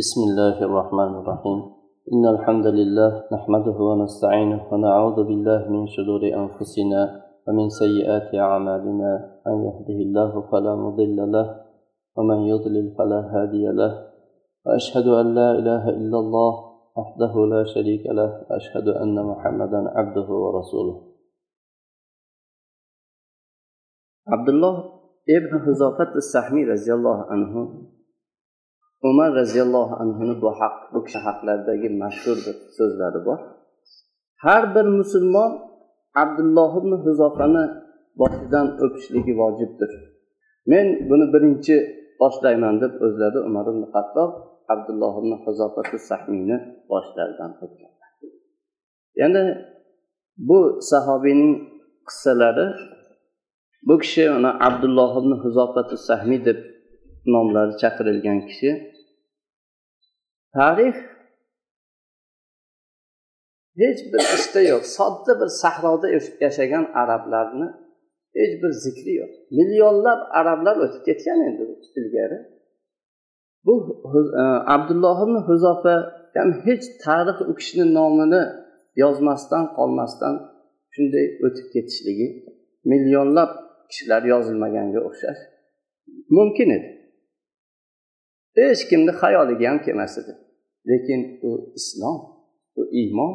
بسم الله الرحمن الرحيم إن الحمد لله نحمده ونستعينه ونعوذ بالله من شرور أنفسنا ومن سيئات أعمالنا من يهده الله فلا مضل له ومن يضلل فلا هادي له وأشهد أن لا إله إلا الله وحده لا شريك له وأشهد أن محمدا عبده ورسوله عبد الله ابن حذافة السحمي رضي الله عنه umar roziyallohu anhuni bu haq bu kishi haqlaridagi mashhur bir so'zlari bor. Har bir musulmon abdulloh ibn huzofani boshidan o'pishligi vojibdir. Men buni birinchi boshlayman deb o'zlari umar ibn hattob abdulloh ibn huzofati sahmiyni boshlaridan o'tganlar. Ya'ni bu sahobiyning qissalari bu kishi mana abdulloh ibn huzofati sahmiy deb nomlari chaqirilgan kishi tarix hech bir ishda yo'q. Sodda bir sahroda yashagan arablarni hech bir zikri yo'q. Millionlab arablar o'tib ketgan endi ilgari. Bu e, abdulloh ibn huzofa ham hech tarix u kishini nomini yozmasdan qolmasdan shunday o'tib ketishligi millionlab kishilar yozilmaganga o'xshash mumkin edi. Hech kimni xayoliga ham kelmas edi. Lekin u islom u iymon.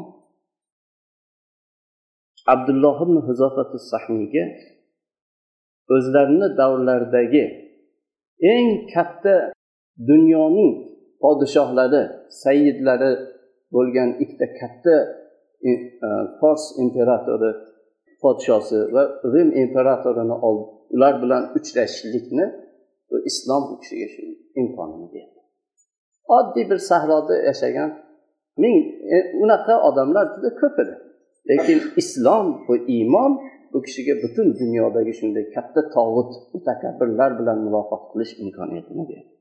Abdulloh ibn huzofatu sahniyga o'zlarini davrlaridagi eng katta dunyoning podshohlari sayyidlari bo'lgan ikkita katta e, e, fors imperatori podshosi va rim imperatorini ular bilan uchrashishlikni bu islom u kishiga shu imkonini berdi oddiy bir sahroda yashagan ming e, unaqa odamlar juda ko'p edi. Lekin islom va iymon bu kishiga butun dunyodagi shunday katta tog'ut mutakabbirlar bilan muloqot qilish imkoniyatini berdi.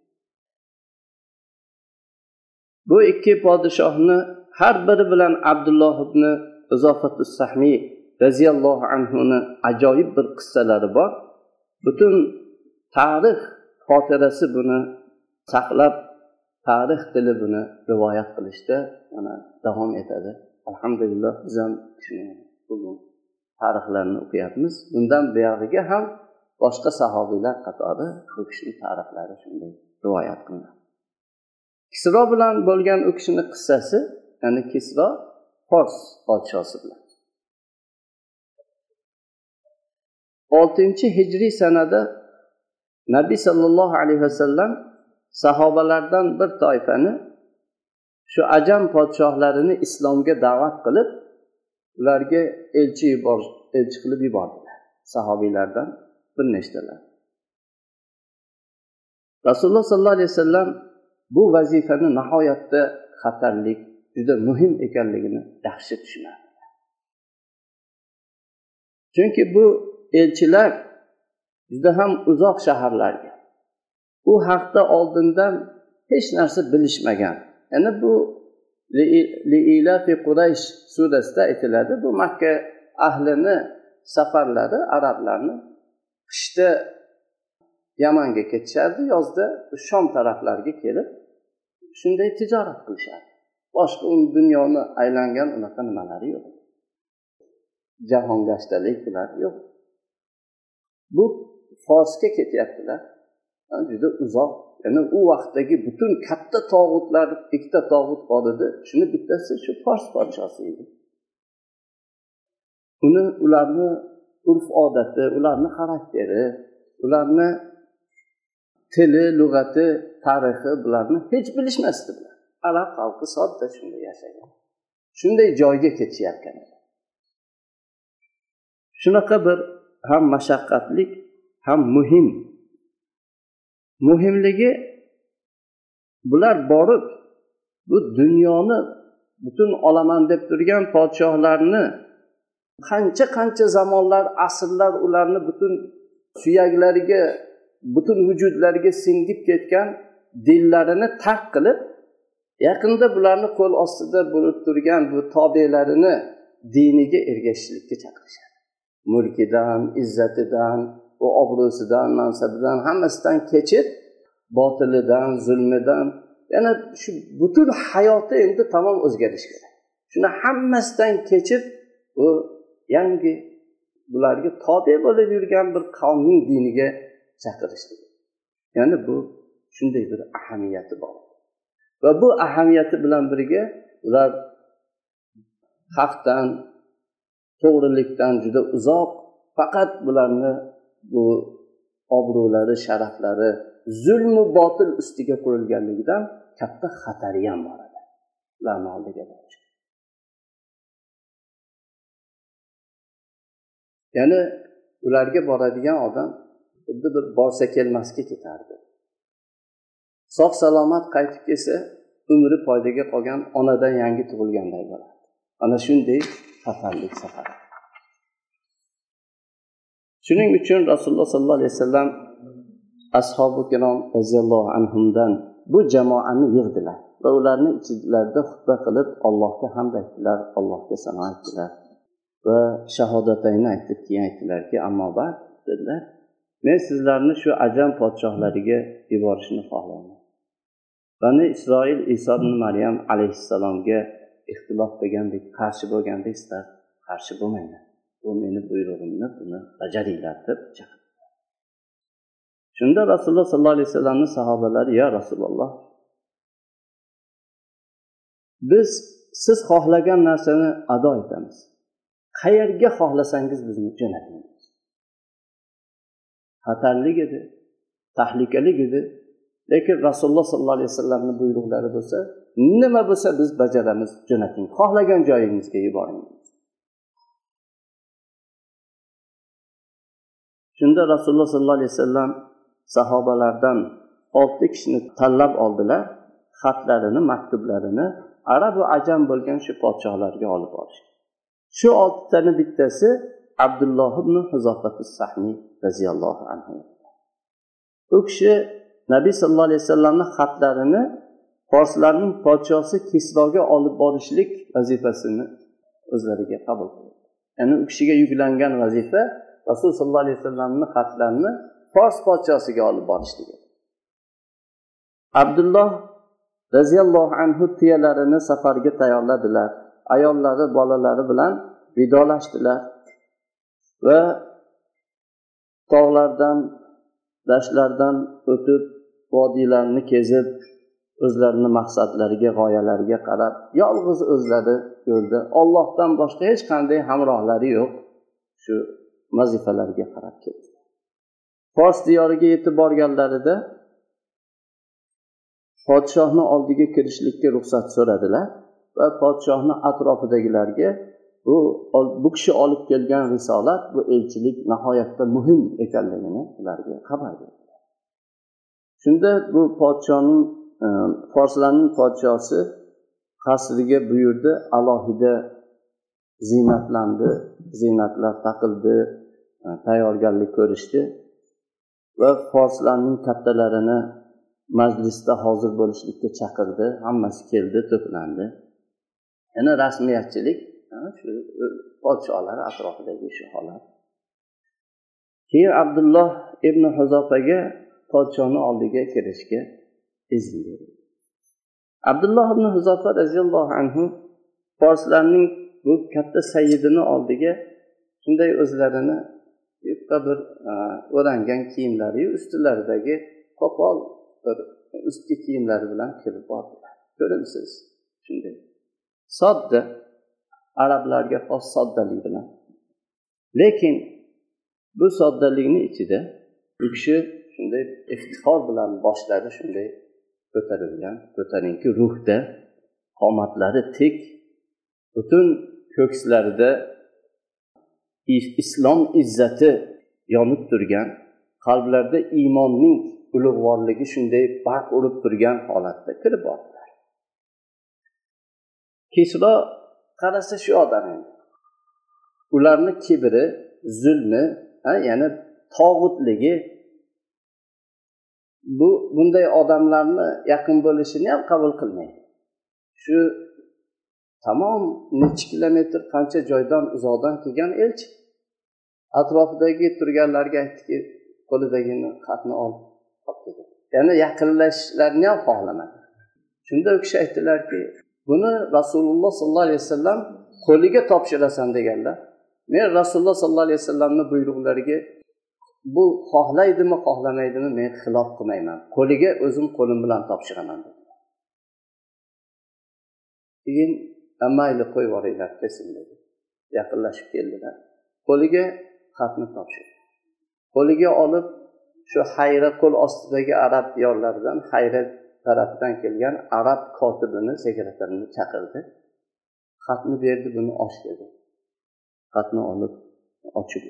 Bu ikki podshohni har biri bilan abdulloh ibn izofatu sahmiy roziyallohu anhuni ajoyib bir qissalari bor. Butun tarix xotirasi buni saqlab tarix tili buni rivoyat qilishda mana davom etadi. Alhamdulillah biz ham shuni bugun tarixlarni o'qiyapmiz. Bundan buyog'iga ham boshqa sahobiylar qatori bu kishini tarixlari shunday rivoyat qilinadi kisro bilan bo'lgan u kishini qissasi ya'ni kisro fors podshosi bilan. Oltinchi hijriy sanada nabiy sollallohu alayhi vasallam sahobalardan bir toifani shu ajam podshohlarini islomga da'vat qilib ularga elchi yubor elchi qilib yubordilar sahobiylardan bir nechtalar. Rasululloh sollallohu alayhi vasallam bu vazifani nihoyatda xatarlik juda muhim ekanligini yaxshi tushunadi chunki bu elchilar juda ham uzoq shaharlarga u haqda oldindan hech narsa bilishmagan. Ya'ni bu liilafi quraysh surasida aytiladi. Bu makka ahlini safarlari arablarni qishda yamanga ketishardi yozda shom taraflariga kelib shunday tijorat qilishardi. Boshqa dunyoni aylangan unaqa nimalari yo'q. Jahongashtalik bular yo'q. Bu forsga ketyaptilar. Juda uzoq. Ya'ni u vaqtdagi butun katta tog'utlar ikkita tog'ut bor edi shuni bittasi shu fors podshosi edi. Uni ularni urf odati ularni xarakteri ularni tili lug'ati tarixi bularni hech bilishmasdi arab xalqi sodda shunday yashagan. Shunday joyga ketisharkan edi shunaqa bir ham mashaqqatlik ham muhim. Muhimligi bular borib bu dunyoni butun olaman deb turgan podshohlarni qancha qancha zamonlar asrlar ularni butun suyaklariga butun vujudlariga singib ketgan dillarini tark qilib yaqinda bularni qo'l ostida bo'lib turgan bu tobelarini diniga ergashishlikka chaqirishadi. Mulkidan izzatidan u obro'sidan mansabidan hammasidan kechib botilidan zulmidan yana shu butun hayoti endi tamom o'zgarishi kerak. Shuni hammasidan kechib u yangi bularga tobe bo'lib yurgan bir qavmning diniga chaqirishlik ya'ni bu shunday bir ahamiyati bor. Va bu ahamiyati bilan birga ular haqdan to'g'rilikdan juda uzoq faqat bularni bu obro'lari sharaflari zulmu botil ustiga qurilganligidan katta xatari ham bor edi. Ularni oldiga ya'ni ularga boradigan odam xuddi bir borsa kelmasga ketardi. Sog' salomat qaytib kelsa umri foydaga qolgan onadan yangi tug'ilganday bo'ladi. Ana shunday xatarlik safari shuning uchun rasululloh sollallohu alayhi vasallam ashobi ikrom roziyallohu anhudan bu jamoani yig'dilar va ularni ichlarida xutba qilib allohga hamd aytdilar allohga sano aytdilar va shahodatayni aytib keyin aytdilarki ammo ba'd dedilar. Men sizlarni shu ajam podshohlariga yuborishni xohlayman bani isroil iso ibn maryam alayhissalomga ixtilof qilgandek qarshi bo'lgandek sizlar qarshi bo'lmanglar. Bu meni buyrug'imni buni bajaringlar deb chaqirdi. Shunda rasululloh sollallohu alayhi vasallamni sahobalari yo rasululloh biz siz xohlagan narsani ado etamiz. Qayerga xohlasangiz bizni jo'nating xatarlik edi tahlikalik edi. Lekin rasululloh sollallohu alayhi vasallamni buyruqlari bo'lsa nima bo'lsa biz bajaramiz jo'nating. Xohlagan joyingizga yuboring. Shunda rasululloh sollallohu alayhi vasallam sahobalardan olti kishini tanlab oldilar xatlarini maktublarini arab va ajam bo'lgan shu podshohlarga olib borishdi shu oltitani bittasi abdulloh ibn sahmiy roziyallohu anhu. U kishi nabiy sallallohu alayhi vasallamni xatlarini forslarning podshosi kisroga olib borishlik vazifasini o'zlariga qabul qildi. Ya'ni u kishiga yuklangan vazifa rasul sollallohu alayhi vasallamni xatlarini fors podshosiga olib borishdi. Abdulloh roziyallohu anhu tuyalarini safarga tayyorladilar. Ayollari bolalari bilan vidolashdilar va tog'lardan dashtlardan o'tib vodiylarni kezib o'zlarini maqsadlariga g'oyalariga qarab yolg'iz o'zlari yo'lda ollohdan boshqa hech qanday hamrohlari yo'q. Shu vazifalarga qarab ketdi. Fors diyoriga yetib borganlarida podshohni oldiga kirishlikka ruxsat so'radilar va podshohni atrofidagilarga bu bu kishi olib kelgan risolat bu elchilik nihoyatda muhim ekanligini ularga xabar berdilar. Shunda bu podshoning e, forslarning podshosi qasriga buyurdi alohida ziynatlandi ziynatlar taqildi tayyorgarlik ko'rishdi. Va forslarning kattalarini majlisda hozir bo'lishlikka chaqirdi. Hammasi keldi to'plandi. Yana rasmiyatchilik shu podsholar atrofidagi shu holat. Keyin abdulloh ibn huzofaga podshoni oldiga kirishga izn berdi. Abdulloh ibn huzofa roziyallohu anhu forslarning bu katta sayyidini oldiga shunday o'zlarini yupqa bir e, o'rangan kiyimlariyu ustilaridagi qo'pol bir ustki kiyimlari bilan kirib bordilar. Ko'rimsiz shunday. Sodda arablarga xos soddalik bilan. Lekin bu soddalikni ichida u kishi shunday iftixor bilan boshlari shunday ko'tarilgan ko'tarinki ruhda qomatlari tik butun ko'kslarida islom izzati yonib turgan qalblarda iymonning ulug'vorligi shunday barq urib turgan holatda kirib bordilar. Kisro qarasa shu odam endi ularni kibri zulmi ya'ni tog'utligi bu bunday odamlarni yaqin bo'lishini ham qabul qilmaydi. Shu tamom necha kilometr qancha joydan uzoqdan kelgan elchi. Atrofidagi turganlarga aytdiki qo'lidagi xatni ol ya'ni yaqinlashishlarini ham xohlamadi. Shunda u kishi aytdilarki buni rasululloh sollallohu alayhi vasallam qo'liga topshirasan deganlar men rasululloh sollallohu alayhi vasallamni buyruqlariga bu xohlaydimi xohlamaydimi men xilof qilmayman. Qo'liga o'zim qo'lim bilan topshiraman keyin mayli qo'yib yuboringlar desin dedi. Yaqinlashib keldilar. Qo'liga xatni topshirdi. Qo'liga olib shu hayra qo'l ostidagi arab diyorlaridan hayra tarafidan kelgan arab kotibini sekretarini chaqirdi. Xatni berdi buni och dedi. Xatni olib ochib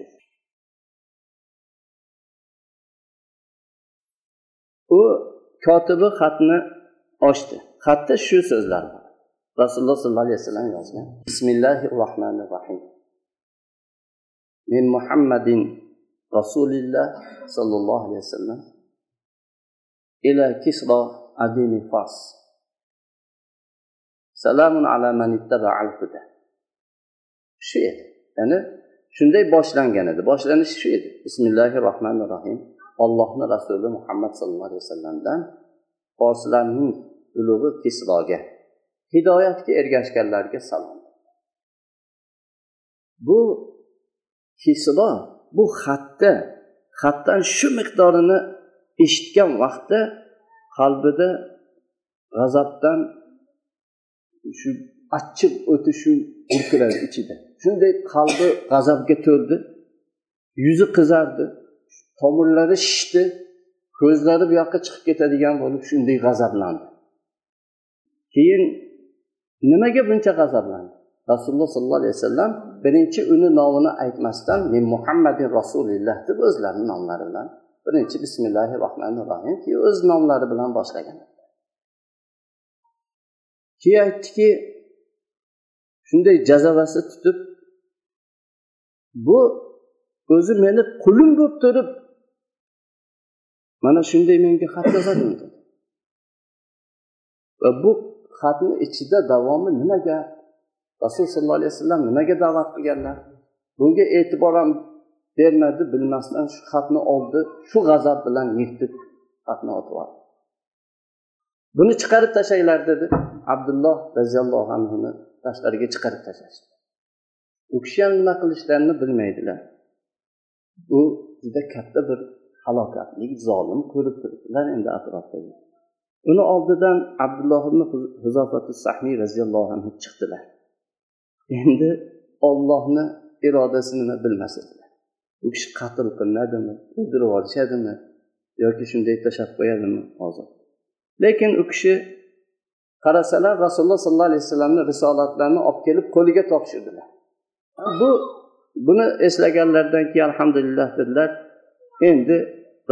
u kotibi xatni ochdi. Xatda shu so'zlar bor. Rasululloh sollallohu alayhi vasallam yozgan. Bismillahi rohmanir rohim min muhammadin rasulilloh sollallohu alayhi vasallam ila kisro adini fars salamun ala man al huda shu edi. Ya'ni shunday boshlangan edi. Boshlanishi shu edi. Bismillahi rohmanir rohim ollohni rasuli muhammad sallallohu alayhi vasallamdan forslarning ulug'i kisroga hidoyatga ergashganlarga salom. Bu hisbo bu xatda xatdan shu miqdorini eshitgan vaqtda qalbida g'azabdan shu achchiq o'ti shu urkiradi ichida. Shunday qalbi g'azabga to'ldi yuzi qizardi tomirlari shishdi ko'zlari bu yoqqa chiqib ketadigan bo'lib shunday g'azablandi. Keyin nimaga buncha g'azablandi rasululloh sollallohu alayhi vasallam birinchi uni nomini aytmasdan men muhammadin rasulilloh deb o'zlarini nomlari bilan birinchi bismillahi rohmanir rohim keyin o'z nomlari bilan boshlagan. Keyin aytdiki shunday jazavasi tutib bu o'zi meni qulim bo'lib turib mana shunday menga xat yozadimi? va bu xatni ichida davomi nimaga? Rasululloh sollallohu alayhi vasallam nimaga da'vat qilganlar? Bunga e'tibor ham bermadi bilmasdan shu xatni oldi shu g'azab bilan yirtib xatni otib oldi buni chiqarib tashlanglar dedi. Abdulloh roziyallohu anhuni tashqariga chiqarib tashlashdi. U kishi ham nima qilishlarini bilmaydilar. Bu juda katta bir halokatlik zolim ko'rib turibdilar endi atrofdagi. Uni oldidan abdulloh ibn huzofati sahmiy roziyallohu anhu chiqdilar. Endi ollohni irodasi nima bilmas edilar. U kishi qatl qilinadimi o'ldirib yuborishadimi yoki shunday tashlab qo'yadimi hozir? Lekin u kishi qarasalar rasululloh sollallohu alayhi vasallamni risolatlarini olib kelib qo'liga topshirdilar. Bu buni eslaganlaridan keyin alhamdulillah dedilar endi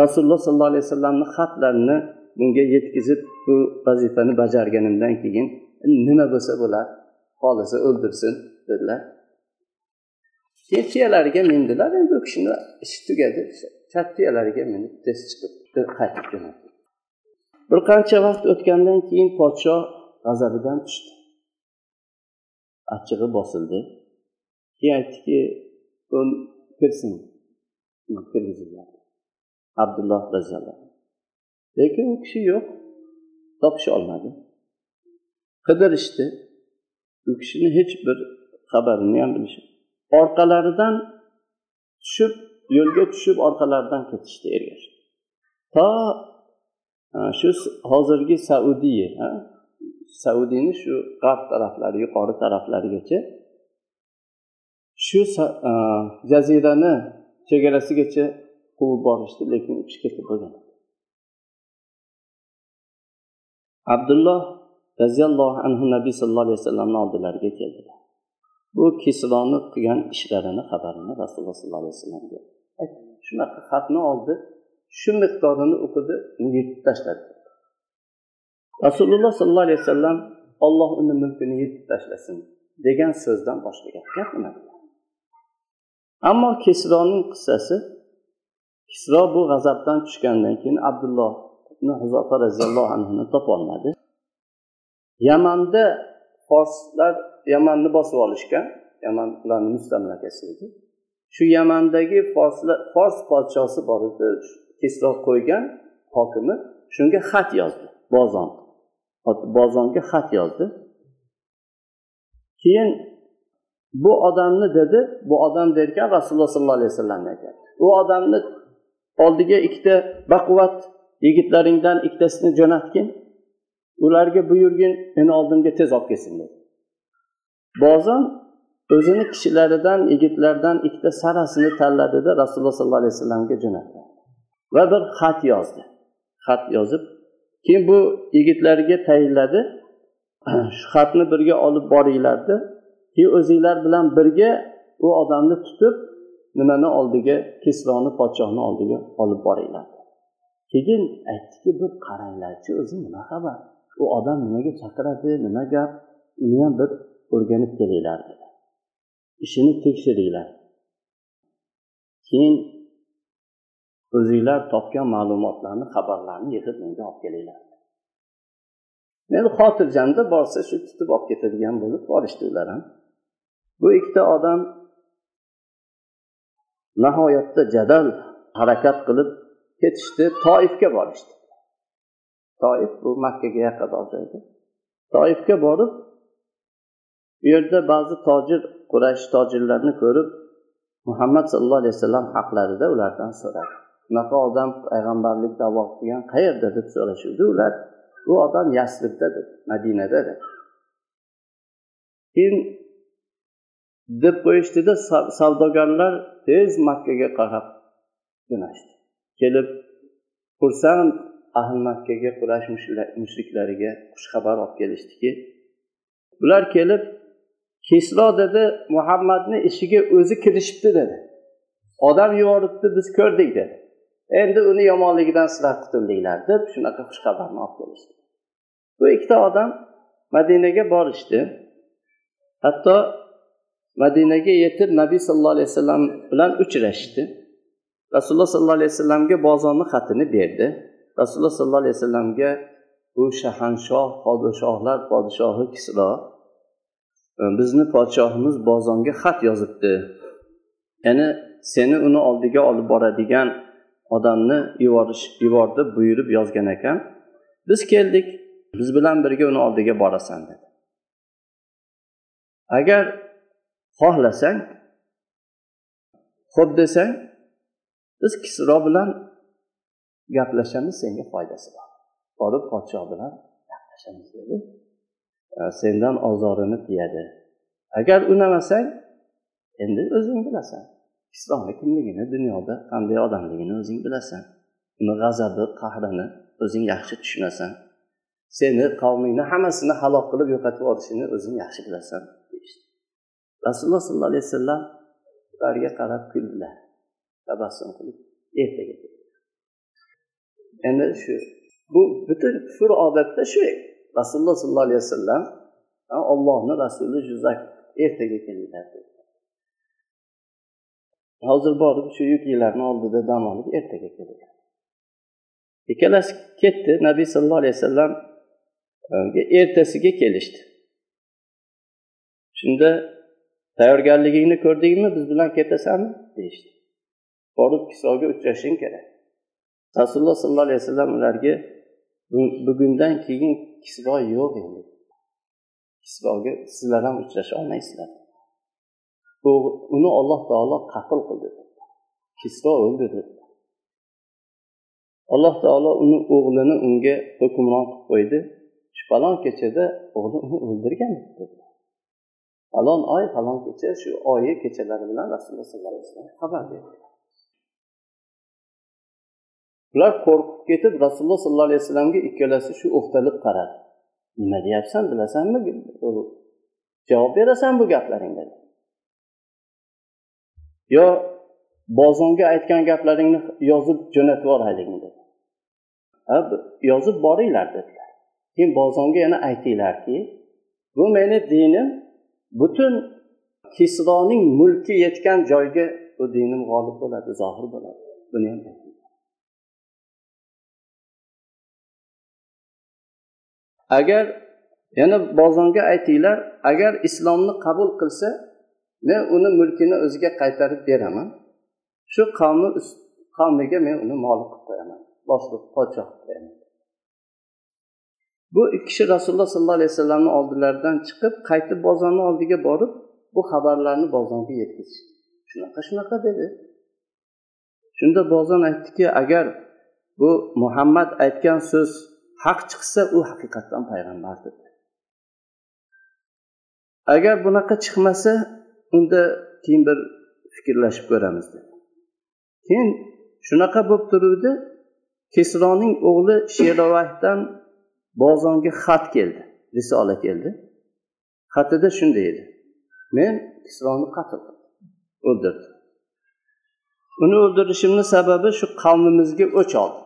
rasululloh sollallohu alayhi vasallamni xatlarini bunga yetkazib bu vazifani bajarganimdan keyin nima bo'lsa bo'lar xohlasa o'ldirsin dedilar. Keyin tuyalarga mindilar endi u kishini ishi tugadi tuyalariga minib tez chiqib qaytib jo'nadi bir qancha vaqt o'tgandan keyin podshoh g'azabidan tushdi. Achchig'i bosildi. Keyin aytdiki kirsin. Kirgiziladi. Abdulloh roziyallohu lekin u kishi yo'q. Topisha olmadi. Qidirishdi u kishini hech bir xabarini ham bilish orqalaridan tushib yo'lga tushib orqalaridan ketishdi ergashib. To shu hozirgi saudiya saudiyni shu g'arb taraflari yuqori taraflarigacha shu jazirani chegarasigacha quvib borishdi lekin u kishi ketib bo'lgan abdulloh roziyallohu anhu nabiy sallallohu alayhi vasallamni oldilariga keldilar. Bu kisroni qilgan ishlarini xabarini rasululloh sollallohu alayhi vasallamga shunaqa xatni oldi shu miqdorini o'qidi yirtib tashladi. Rasululloh sollallohu alayhi vasallam olloh uni mulkini yirtib tashlasin degan so'zdan boshqa gap nima ammo kisroning qissasi kisro bu g'azabdan tushgandan keyin abdulloh huzofa roziyallohu anhuni topolmadi yamanda forslar yamanni bosib olishgan. Yaman ularni mustamlakasi edi. Shu yamandagi forslar fors podshosi bor edi kesroq qo'ygan hokimi shunga xat yozdi. Bozon. Bozonga xat yozdi. Keyin bu odamni dedi bu odam derkan rasululloh sollallohu alayhi vasallamni aytyapti u odamni oldiga ikkita baquvvat yigitlaringdan ikkitasini jo'natgin. Ularga buyurgin meni oldimga tez olib kelsin dedi bozon o'zini kishilaridan yigitlardan ikkita sarasini tanladida rasululloh sollallohu alayhi vasallamga jo'natdi. Va bir xat yozdi. Xat yozib keyin bu yigitlarga tayinladi. Shu xatni birga olib boringlar keyin o'zinglar bilan birga u odamni tutib nimani oldiga kisroni podshohni oldiga olib boringlar. Keyin aytdiki bir qaranglarchi o'zi nima xabar u odam nimaga chaqiradi nima gap uni ham bir o'rganib kelinglar dedi. Ishini tekshiringlar. Keyin o'zinglar topgan ma'lumotlarni xabarlarni yig'ib menga olib kelinglar. Men xotirjamda borsa shu tutib olib ketadigan bo'lib borishdi ular ham. Bu ikkita odam nihoyatda jadal harakat qilib ketishdi. Toifga borishdi. Toif bu makkaga yaqinroq joyda toifga borib u yerda ba'zi tojir qurash tojirlarni ko'rib muhammad sallallohu alayhi vasallam haqlarida ulardan so'radi. Bunaqa odam payg'ambarlik davo qilgan qayerda deb so'rashuvdi. Ular bu odam yasribda deb madinada deb. Keyin deb qo'yishdida savdogarlar tez makkaga qarab jo'nashdi. Kelib xursand ahli makkaga qurash mushriklariga xushxabar olib kelishdiki ular kelib kislo dedi muhammadni ishiga o'zi kirishibdi dedi. Odam yuboribdi biz ko'rdik dedi. Endi uni yomonligidan sizlar qutuldinglar deb shunaqa xushxabarni olib kelishdi. Bu ikkita odam madinaga borishdi. Hatto madinaga yetib nabiy sallallohu alayhi vasallam bilan uchrashdi. Rasululloh sollallohu alayhi vasallamga bozorni xatini berdi. Rasululloh sollallohu alayhi vasallamga bu shahanshoh podshohlar podshohi kisro e, bizni podshohimiz bozonga xat yozibdi. Ya'ni seni uni oldiga olib boradigan odamni yuborish yubordi buyurib yozgan ekan biz keldik biz bilan birga uni oldiga borasan dedi. Agar xohlasang xo'p desang biz kisro bilan gaplashamiz senga foydasi bor. Borib podsho bilan gaplashamiz dedi. E, sendan ozorini tiyadi. Agar unamasang endi o'zing bilasan. Islomni kimligini dunyoda qanday odamligini o'zing bilasan. Uni g'azabi qahrini o'zing yaxshi tushunasan. Seni qavmingni hammasini halok qilib yo'qotib yuborishini o'zing yaxshi bilasan deyishdi. Rasululloh sollallohu alayhi vasallam ularga qarab kuldilar. Tabassum qilib ertaga endi shu bu butun kufr odatda shu rasululloh sollallohu alayhi vasallam ollohni rasuli shu ertaga kelinglar hozir borib shu yukinglarni oldida dam olib ertaga kelinglar ikkalasi ketdi nabiy sallallohu alayhi vasallam ertasiga kelishdi shunda tayyorgarligingni ko'rdingmi biz bilan ketasanmi deyishdi borib kisoga uchrashing kerak. Rasululloh sollallohu alayhi vasallam ularga bugundan keyin kisvo yo'q endi. Kisvoga sizlar ham uchrasha olmaysizlar. Uni alloh taolo qatl qildi. Kisro o'ldirdi alloh taolo uni o'g'lini unga hukmron qilib qo'ydi. Shu falon kechada o'g'li uni o'ldirgan falon oy falon kecha shu oyi kechalari bilan rasululloh sollallohu alayhi vasallam xabar berdi. Ular qo'rqib ketib rasululloh sollallohu alayhi vasallamga ikkalasi shu o'xtalib qaradi. Nima deyapsan bilasanmi? Javob berasan bu gaplaringga yo bozonga aytgan gaplaringni yozib jo'natib yuboraylikmi dedi ha yozib boringlar dedilar. Keyin bozonga yana aytinglarki bu meni dinim butun kisroning mulki yetgan joyga bu dinim g'olib bo'ladi zohir bo'ladi. Buni ham agar yana bozonga aytinglar agar islomni qabul qilsa men uni mulkini o'ziga qaytarib beraman. Shu qavmi qavmiga men uni molik qilib qo'yaman boshliq podshoh qilib qo'yaman. Bu ikki kishi rasululloh sollallohu alayhi vasallamni oldilaridan chiqib qaytib bozorni oldiga borib bu xabarlarni bozonga yetkazishdi. Shunaqa shunaqa dedi. Shunda bozon aytdiki agar bu muhammad aytgan so'z haq chiqsa u haqiqatdan payg'ambar dedi agar bunaqa chiqmasa unda keyin bir fikrlashib ko'ramiz dedi keyin shunaqa bo'lib turuvdi kesroning o'g'li sherovayhdan bozonga xat keldi risola keldi. Xatida shunday edi. Men kisroni qatl o'ldirdim. Uni o'ldirishimni sababi shu qavmimizga o'ch oldi.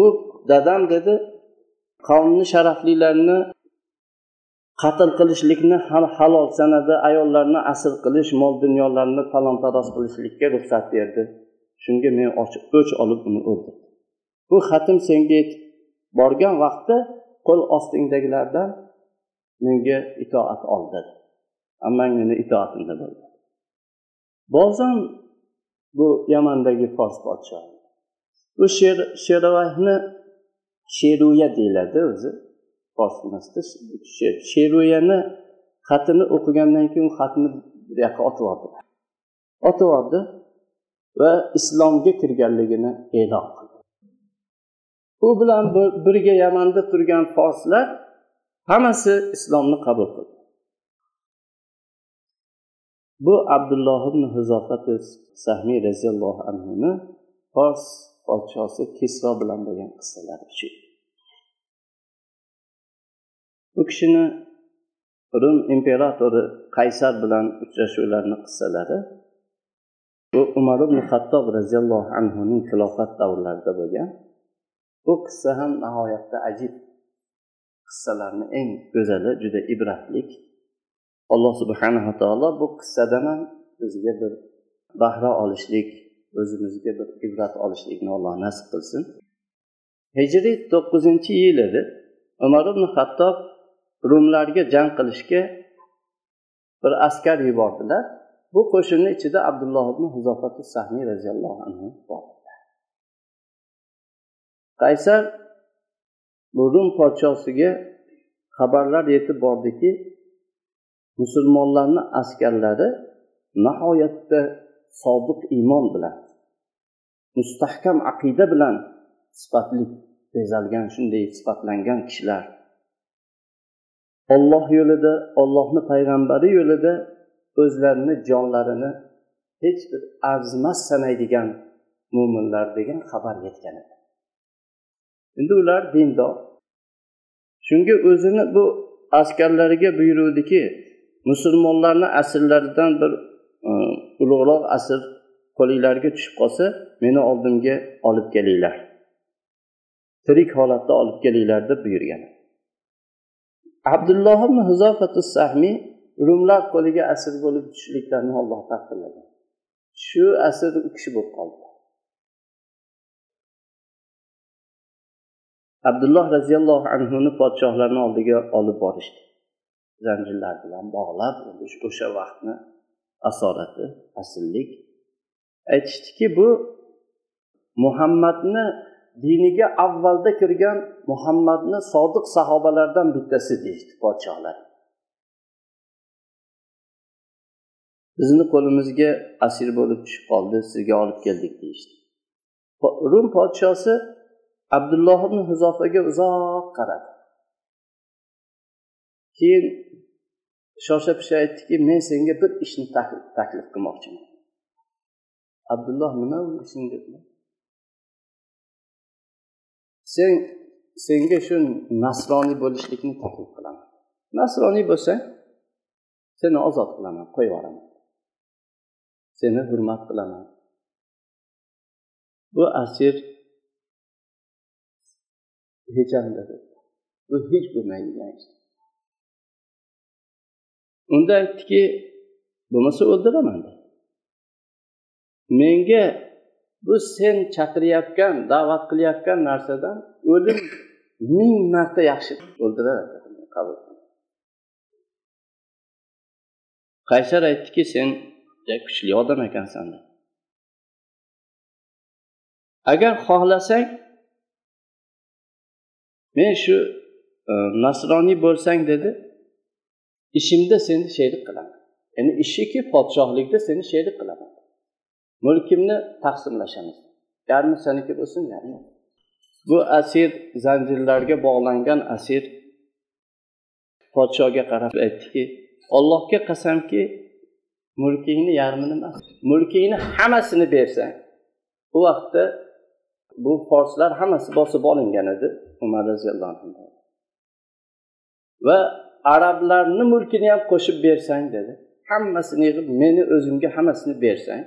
U dadam dedi qavmni sharaflilarini qatl qilishlikni hal halol sanadi ayollarni asr qilish mol dunyolarni talon taroz qilishlikka ruxsat berdi. Shunga men o'ch olib uni o'ldirdim bu xatim senga yetib borgan vaqtda qo'l ostingdagilardan menga itoat ol dedi ammang meni itoatimda bo'ldi. Bozan bu yamandagi fors podshohi. Bu sherovayni sheruya deyiladi o'zi. Fors sheruyani xatini o'qigandan keyin xatni bir yoqqa otib yubordi otib yubordi va islomga kirganligini e'lon qildi. U bilan birga yamanda turgan forslar hammasi islomni qabul qildi. Bu abdulloh ibn huzofat sahmiy roziyallohu anhuni fors podshosi kisro bilan bo'lgan qissalar shu u kishini rum imperatori qaysar bilan uchrashuvlarini qissalari bu umar ibn hattob roziyallohu anhuning xilofat davrlarida bo'lgan. Bu qissa ham nihoyatda ajib qissalarni eng go'zali juda ibratlik. Alloh subhanava taolo bu qissadan ham bizga bir bahra olishlik o'zimizga bir ibrat olishlikni alloh nasib qilsin. Hijriy to'qqizinchi yil edi umar ibn hattob rumlarga jang qilishga bir askar yubordilar. Bu qo'shinni ichida abdulloh ibn huzofati sahniy roziyallohu anhu bor qaysar bu rum podshosiga xabarlar yetib bordiki musulmonlarni askarlari nihoyatda sodiq iymon bilan mustahkam aqida bilan sifatli bezalgan shunday sifatlangan kishilar. Olloh yo'lida ollohni payg'ambari yo'lida o'zlarini jonlarini hech bir arzimas sanaydigan mo'minlar degan xabar yetgan edi. Endi ular dindor. Shunga o'zini bu askarlariga buyurudiki musulmonlarni asrlaridan bir e, ulug'roq asr qo'linglarga tushib qolsa meni oldimga olib kelinglar. Tirik holatda olib kelinglar deb buyurgan. Abdulloh ibn huzofatu sahmiy rumlar qo'liga asir bo'lib tushishliklarini olloh taqdirlagan. Shu asr u kishi bo'lib qoldi. Abdulloh roziyallohu anhuni podshohlarni oldiga olib borishdi. Zanjirlar bilan bog'lab o'sha vaqtni asorati asllik. Aytishdiki bu muhammadni diniga avvalda kirgan muhammadni sodiq sahobalardan bittasi deyishdi podshohlar. Bizni qo'limizga asir bo'lib tushib qoldi sizga olib keldik deyishdi. Rum podshosi abdulloh ibn huzofaga uzoq qaradi. Keyin shosha pisha aytdiki men senga bir ishni taklif qilmoqchiman. Abdulloh nima u ishing dedilar sen senga shu nasroniy bo'lishlikni taklif qilaman. Nasroniy bo'lsang seni ozod qilaman qo'yib yuboraman. Seni hurmat qilaman. Bu asir hechanda bu hech bo'lmaydigan ish unda aytdiki bo'lmasa o'ldiraman dedi. Menga bu sen chaqirayotgan da'vat qilayotgan narsadan o'lim ming marta yaxshi o'ldiradi qaysar aytdiki sen kuchli odam ekansan agar xohlasang men shu e, nasroniy bo'lsang dedi ishimda seni sherik qilaman. Ya'ni ishiki podshohlikda seni sherik qilaman. Mulkimni taqsimlashamiz. Yarmi seniki bo'lsin yarmi bu asir zanjirlarga bog'langan asir. Podshohga qarab aytdiki ollohga qasamki mulkingni yarmini emas mulkingni hammasini bersang u vaqtda bu forslar hammasi bosib olingan edi umar roziyallohu anhu. Va arablarni mulkini ham qo'shib bersang dedi. Hammasini yig'ib meni o'zimga hammasini bersang.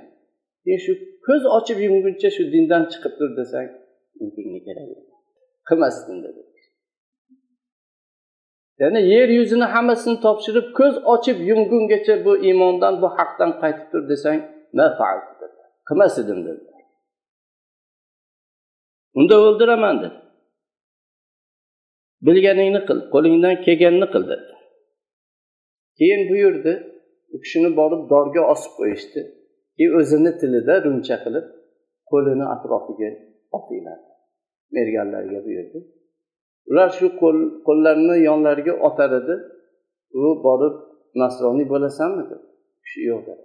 Keyin shu ko'z ochib yumguncha shu dindan chiqib tur desang mulkingni kerak qilmasdin dedi. Ya'ni yer yuzini hammasini topshirib ko'z ochib yumgungacha bu iymondan bu haqdan qaytib tur desang qilmas edim dedi. Unda o'ldiraman dedi. Bilganingni qil qo'lingdan kelganini qil dedi. Keyin buyurdi u kishini borib dorga osib qo'yishdi. Keyin o'zini tilida runcha qilib qo'lini atrofiga otinglar merganlarga buyurdi. Ular shu qo'llarini yonlariga otar edi u borib nasroniy bo'lasanmi dedi kishi yo'q dedi.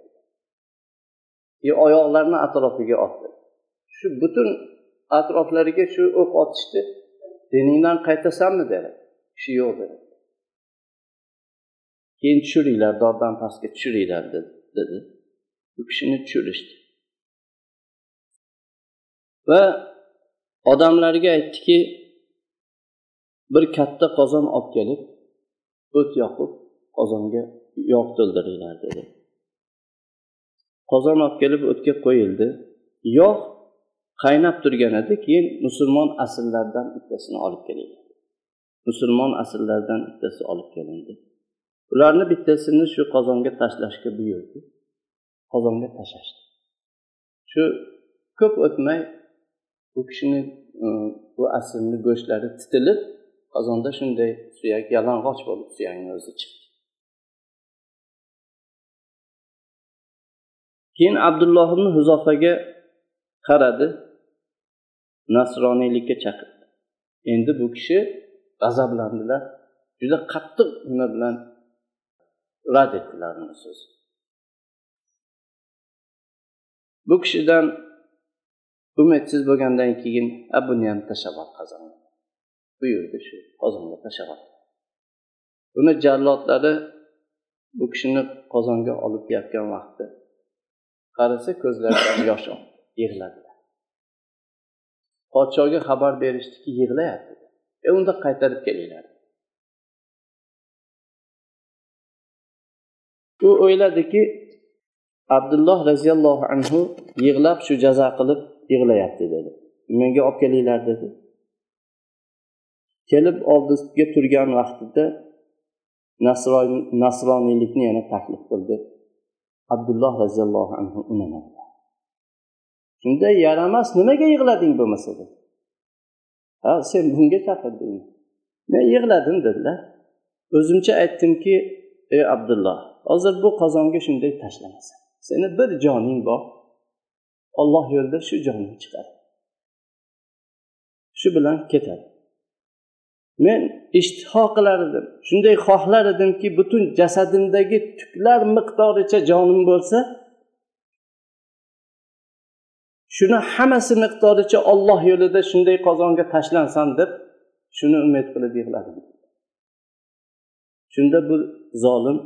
Keyin oyoqlarini atrofiga otdi. Shu butun atroflariga shu o'q otishdi. Diningdan qaytasanmi dedi. Kishi yo'q dedi. Keyin tushiringlar dordan pastga tushiringlar dedi u kishini tushirishdi. Va odamlarga aytdiki bir katta qozon olib kelib o't yoqib qozonga yog' to'ldiringlar dedi. Qozon olib kelib o'tga qo'yildi. Yog' qaynab turgan edi keyin musulmon asllardan bittasini olib kelinglar musulmon asllardan bittasi olib kelindi. Ularni bittasini shu qozonga tashlashga buyurdi. Qozonga tashlashdi. Shu ko'p o'tmay u kishini e, bu aslni go'shtlari titilib qozonda shunday suyak yalang'och bo'lib suyakni o'zi chiqdi. Keyin abdulloh ibn huzofaga qaradi nasroniylikka chaqirdi. Endi bu kishi g'azablandilar. Juda qattiq nima bilan rad etdilar uni so'zni bu kishidan umidsiz bo'lgandan keyin a buni ham tashlab yubor qozonga buyurdi shu qozonga tashlab buni jallodlari bu kishini qozonga olib kelayotgan vaqtda qarasa ko'zlaridan yosh yig'ladilar podshoga xabar berishdiki yig'layapti e unda qaytarib kelinglar u o'yladiki abdulloh roziyallohu anhu yig'lab shu jazo qilib yig'layapti dedi. Menga olib kelinglar dedi. Kelib oldiga turgan vaqtida nasroniylikni yana taklif qildi. Abdulloh roziyallohu anhu unamadi. Shunda yaramas nimaga yig'lading bo'lmasa dedi. Ha sen bunga chaqirding men yig'ladim dedilar. O'zimcha aytdimki ey abdulloh hozir bu qozonga shunday tashlamasan seni bir joning bor. Olloh yo'lida shu joning chiqadi shu bilan ketadi. Men ishtiho qilar edim shunday xohlar edimki butun jasadimdagi tuklar miqdoricha jonim bo'lsa shuni hammasi miqdoricha olloh yo'lida shunday qozonga tashlansam deb shuni umid qilib yig'ladim. Shunda bu zolim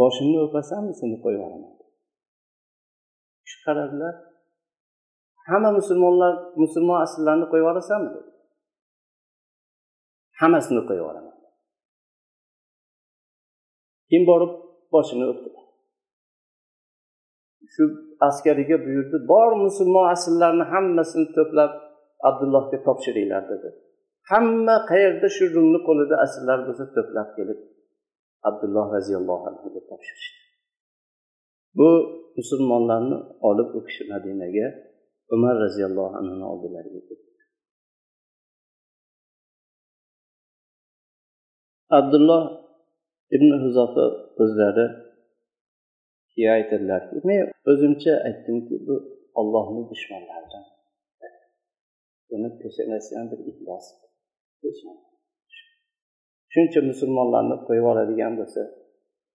boshimni o'pasanmi seni qo'yib yuboraman shu qaradilar hamma musulmonlar musulmon asllarni qo'yib yuborasanmi dedi hammasini qo'yib yuboraman. Keyin borib boshini o'pdi shu askariga buyurdi bor musulmon asllarni hammasini to'plab abdullohga topshiringlar dedi. Hamma qayerda shu rumni qo'lida asrlar bo'lsa to'plab kelib abdulloh roziyallohu anhuga topshirishdi. Bu musulmonlarni olib u kishi madinaga umar roziyallohu anhuni oldilariga ketdi. Abdulloh ibn huzofa o'zlari keyin aytadilarki men o'zimcha aytdimki bu ollohni dushmanlaridan buni peshonasi ham bir iflos. Shuncha musulmonlarni qo'yib yuboradigan bo'lsa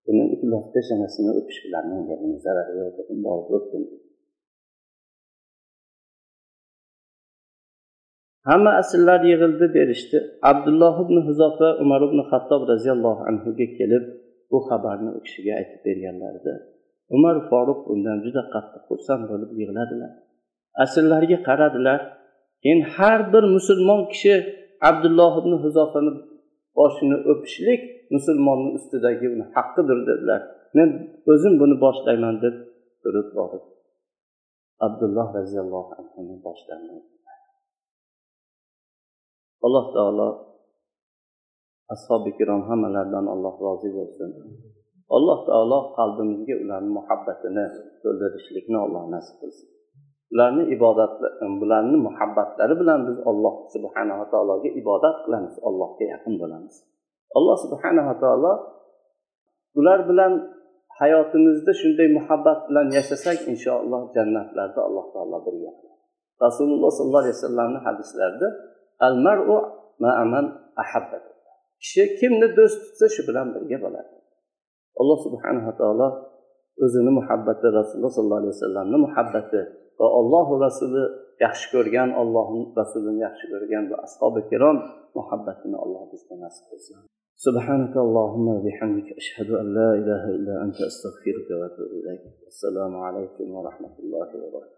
buni illoh peshonasini o'pish bilan menga buni zarari yo'q dedim borib o'pdim hamma asrlar yig'ildi berishdi. Abdulloh ibn huzofa umar ibn hattob roziyallohu anhuga kelib bu xabarni u kishiga aytib berganlarida umar foruq bundan juda qattiq xursand bo'lib yig'ladilar. Asrlarga qaradilar keyin har bir musulmon kishi abdulloh ibn huzofani boshini o'pishlik musulmonni ustidagi uni haqqidir dedilar. Men o'zim buni boshlayman deb turib borib abdulloh roziyallohu anhuni boshlarini alloh taolo ashobi ikrom hammalaridan alloh rozi bo'lsin. Alloh taolo qalbimizga ularni muhabbatini to'ldirishlikni alloh nasib qilsin. Ularni ibodat bularni muhabbatlari bilan biz alloh subhanava taologa ibodat qilamiz allohga yaqin bo'lamiz. Alloh subhanava taolo ular bilan hayotimizda shunday muhabbat bilan yashasak inshaalloh jannatlarda alloh taolo birga rasululloh sollallohu alayhi vasallamni hadislarida al maru ma'aman ahabba kishi kimni do'st tutsa shu bilan birga bo'ladi. Alloh subhanava taolo o'zini muhabbati rasululloh sollallohu alayhi vasallamni muhabbati va allohu rasuli yaxshi ko'rgan ollohni rasulini yaxshi ko'rgan va ashobi kirom muhabbatini alloh bizga nasib qilsin سبحانك اللهم وبحمدك أشهد أن لا إله إلا أنت أستغفرك وأتوب إليك السلام عليكم ورحمة الله وبركاته